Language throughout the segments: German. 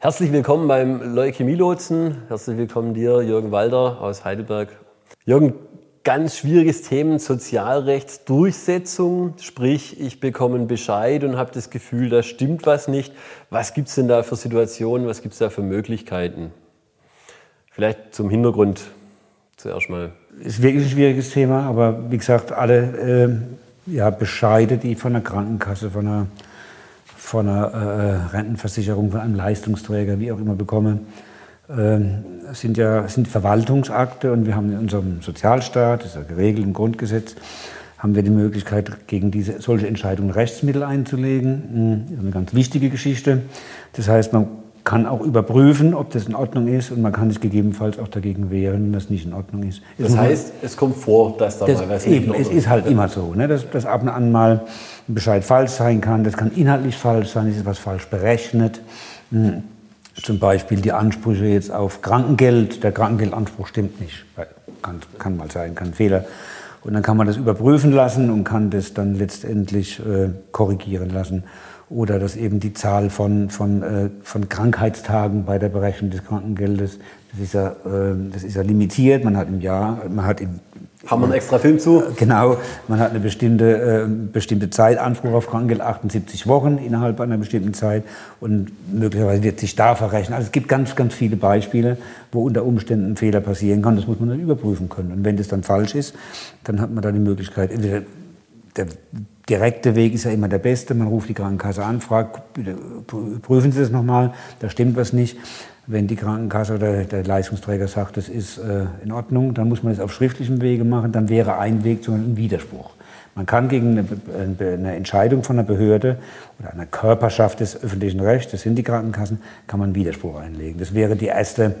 Herzlich willkommen beim Leukämie-Lotsen. Herzlich willkommen dir, Jürgen Walder aus Heidelberg. Jürgen, ganz schwieriges Thema, Sozialrechtsdurchsetzung. Sprich, ich bekomme einen Bescheid und habe das Gefühl, da stimmt was nicht. Was gibt es denn da für Situationen, was gibt es da für Möglichkeiten? Vielleicht zum Hintergrund zuerst mal. Ist wirklich ein schwieriges Thema, aber wie gesagt, alle äh, ja, Bescheide, die von der Krankenkasse, von einer von einer äh, Rentenversicherung, von einem Leistungsträger, wie auch immer bekomme, äh, sind ja sind Verwaltungsakte und wir haben in unserem Sozialstaat, das ist ja geregelt im Grundgesetz, haben wir die Möglichkeit, gegen diese, solche Entscheidungen Rechtsmittel einzulegen. Hm, das ist eine ganz wichtige Geschichte. Das heißt, man kann auch überprüfen, ob das in Ordnung ist und man kann sich gegebenenfalls auch dagegen wehren, wenn das nicht in Ordnung ist. Das heißt, es kommt vor, dass da das mal was ist. Es ist halt immer so, ne, dass, dass ab und an mal ein Bescheid falsch sein kann. Das kann inhaltlich falsch sein, es ist was falsch berechnet. Hm. Zum Beispiel die Ansprüche jetzt auf Krankengeld. Der Krankengeldanspruch stimmt nicht. Kann, kann mal sein, kann Fehler. Und dann kann man das überprüfen lassen und kann das dann letztendlich äh, korrigieren lassen oder dass eben die Zahl von, von, äh, von Krankheitstagen bei der Berechnung des Krankengeldes, das ist, ja, äh, das ist ja limitiert. Man hat im Jahr, man hat im, haben wir einen extra Film zu? Genau, man hat eine bestimmte, äh, bestimmte Zeit, Anspruch auf Krankengeld, 78 Wochen innerhalb einer bestimmten Zeit und möglicherweise wird sich da verrechnen. Also es gibt ganz, ganz viele Beispiele, wo unter Umständen ein Fehler passieren kann. Das muss man dann überprüfen können. Und wenn das dann falsch ist, dann hat man da die Möglichkeit, entweder der direkte Weg ist ja immer der beste. Man ruft die Krankenkasse an, fragt, prüfen Sie das nochmal, da stimmt was nicht. Wenn die Krankenkasse oder der Leistungsträger sagt, das ist äh, in Ordnung, dann muss man es auf schriftlichem Wege machen. Dann wäre ein Weg zu einem Widerspruch. Man kann gegen eine, eine, Entscheidung von einer Behörde oder einer Körperschaft des öffentlichen Rechts, das sind die Krankenkassen, kann man Widerspruch einlegen. Das wäre die erste,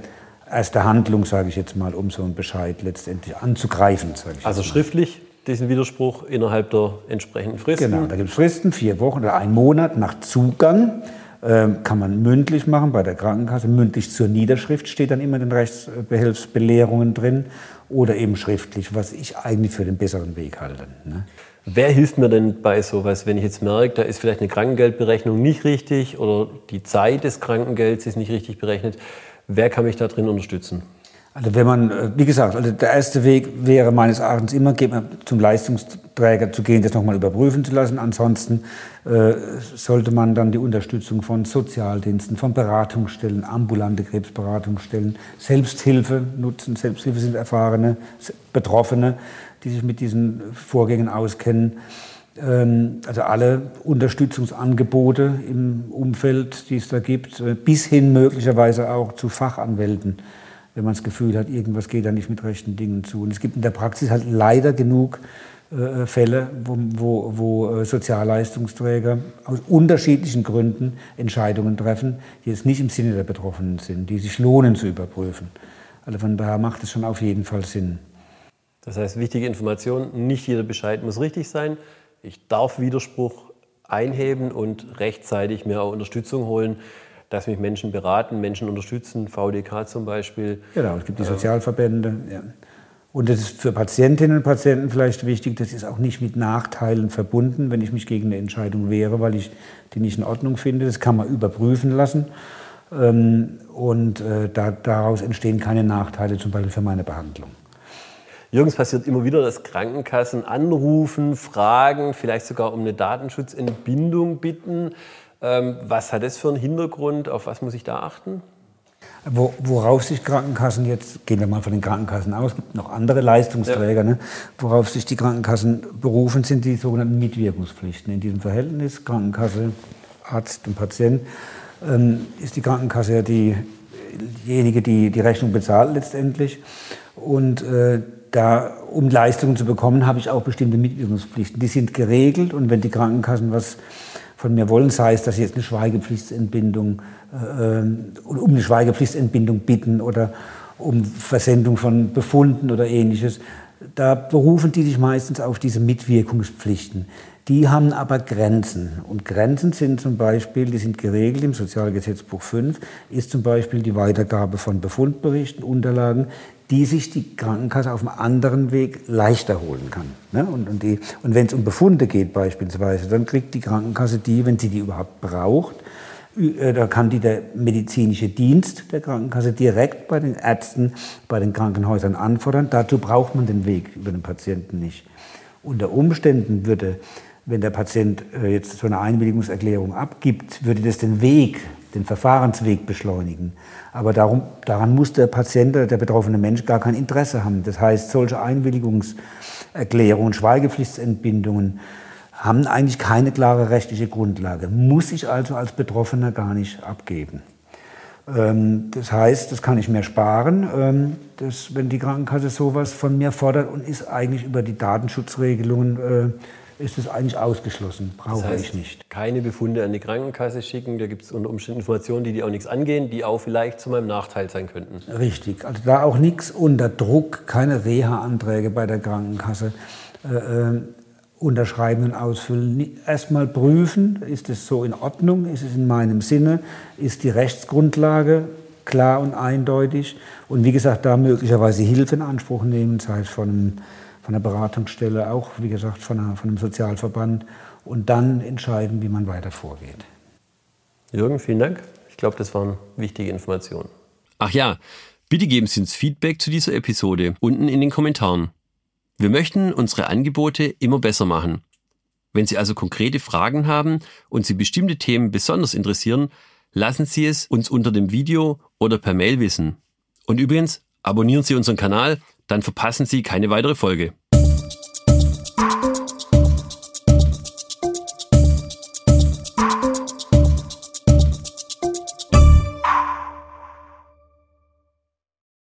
erste Handlung, sage ich jetzt mal, um so einen Bescheid letztendlich anzugreifen. also schriftlich diesen Widerspruch innerhalb der entsprechenden Fristen. Genau, da gibt es Fristen, vier Wochen oder ein Monat nach Zugang. Ähm, kann man mündlich machen bei der Krankenkasse. Mündlich zur Niederschrift steht dann immer in den Rechtsbehelfsbelehrungen drin. Oder eben schriftlich, was ich eigentlich für den besseren Weg halte. Ne? Wer hilft mir denn bei sowas, wenn ich jetzt merke, da ist vielleicht eine Krankengeldberechnung nicht richtig oder die Zeit des Krankengelds ist nicht richtig berechnet? Wer kann mich da drin unterstützen? Also wenn man, äh, wie gesagt, also der erste Weg wäre meines Erachtens immer, zum Leistungsträger zu gehen, das nochmal überprüfen zu lassen. Ansonsten äh, sollte man dann die Unterstützung von Sozialdiensten, von Beratungsstellen, ambulante Krebsberatungsstellen, Selbsthilfe nutzen. Selbsthilfe sind erfahrene Betroffene, die sich mit diesen Vorgängen auskennen. Ähm, also alle Unterstützungsangebote im Umfeld, die es da gibt, äh, bis hin möglicherweise auch zu Fachanwälten wenn man das Gefühl hat, irgendwas geht da nicht mit rechten Dingen zu. Und es gibt in der Praxis halt leider genug äh, Fälle, wo, wo, wo äh, Sozialleistungsträger aus unterschiedlichen Gründen Entscheidungen treffen, die jetzt nicht im Sinne der Betroffenen sind, die sich lohnen zu überprüfen. Also von daher macht es schon auf jeden Fall Sinn. Das heißt, wichtige Information, nicht jeder Bescheid muss richtig sein. Ich darf Widerspruch einheben und rechtzeitig mir auch Unterstützung holen dass mich Menschen beraten, Menschen unterstützen, VDK zum Beispiel. Genau, es gibt die Sozialverbände. Ja. Und das ist für Patientinnen und Patienten vielleicht wichtig, das ist auch nicht mit Nachteilen verbunden, wenn ich mich gegen eine Entscheidung wehre, weil ich die nicht in Ordnung finde. Das kann man überprüfen lassen. Ähm, und äh, daraus entstehen keine Nachteile, zum Beispiel für meine Behandlung. Jürgens passiert immer wieder, dass Krankenkassen anrufen, fragen, vielleicht sogar um eine Datenschutzentbindung bitten. Ähm, was hat das für einen Hintergrund? Auf was muss ich da achten? worauf sich Krankenkassen jetzt, gehen wir mal von den Krankenkassen aus, gibt noch andere Leistungsträger, ja. ne, worauf sich die Krankenkassen berufen, sind die sogenannten Mitwirkungspflichten. In diesem Verhältnis Krankenkasse, Arzt und Patient ähm, ist die Krankenkasse ja die, diejenige, die die Rechnung bezahlt letztendlich. Und äh, da, um Leistungen zu bekommen, habe ich auch bestimmte Mitwirkungspflichten. Die sind geregelt und wenn die Krankenkassen was von mir wollen, sei es, dass sie jetzt eine Schweigepflichtentbindung, äh, um eine Schweigepflichtentbindung bitten oder um Versendung von Befunden oder ähnliches. Da berufen die sich meistens auf diese Mitwirkungspflichten. Die haben aber Grenzen. Und Grenzen sind zum Beispiel, die sind geregelt im Sozialgesetzbuch 5, ist zum Beispiel die Weitergabe von Befundberichten, Unterlagen, die sich die Krankenkasse auf einem anderen Weg leichter holen kann. Ne? Und, und, und wenn es um Befunde geht beispielsweise, dann kriegt die Krankenkasse die, wenn sie die überhaupt braucht, äh, da kann die der medizinische Dienst der Krankenkasse direkt bei den Ärzten, bei den Krankenhäusern anfordern. Dazu braucht man den Weg über den Patienten nicht. Unter Umständen würde, wenn der Patient äh, jetzt so eine Einwilligungserklärung abgibt, würde das den Weg, den Verfahrensweg beschleunigen. Aber darum, daran muss der Patient, der betroffene Mensch gar kein Interesse haben. Das heißt, solche Einwilligungserklärungen, Schweigepflichtsentbindungen, haben eigentlich keine klare rechtliche Grundlage, muss ich also als Betroffener gar nicht abgeben. Ähm, das heißt, das kann ich mir sparen, ähm, dass, wenn die Krankenkasse sowas von mir fordert und ist eigentlich über die Datenschutzregelungen äh, ist es eigentlich ausgeschlossen, brauche das heißt, ich nicht. Keine Befunde an die Krankenkasse schicken, da gibt es unter Umständen Informationen, die die auch nichts angehen, die auch vielleicht zu meinem Nachteil sein könnten. Richtig, also da auch nichts unter Druck, keine Reha-Anträge bei der Krankenkasse. Äh, ähm, unterschreiben und ausfüllen. Erstmal prüfen, ist es so in Ordnung, ist es in meinem Sinne, ist die Rechtsgrundlage klar und eindeutig und wie gesagt, da möglicherweise Hilfe in Anspruch nehmen, sei es von, einem, von einer Beratungsstelle, auch wie gesagt von, einer, von einem Sozialverband und dann entscheiden, wie man weiter vorgeht. Jürgen, vielen Dank. Ich glaube, das waren wichtige Informationen. Ach ja, bitte geben Sie uns Feedback zu dieser Episode unten in den Kommentaren. Wir möchten unsere Angebote immer besser machen. Wenn Sie also konkrete Fragen haben und Sie bestimmte Themen besonders interessieren, lassen Sie es uns unter dem Video oder per Mail wissen. Und übrigens, abonnieren Sie unseren Kanal, dann verpassen Sie keine weitere Folge.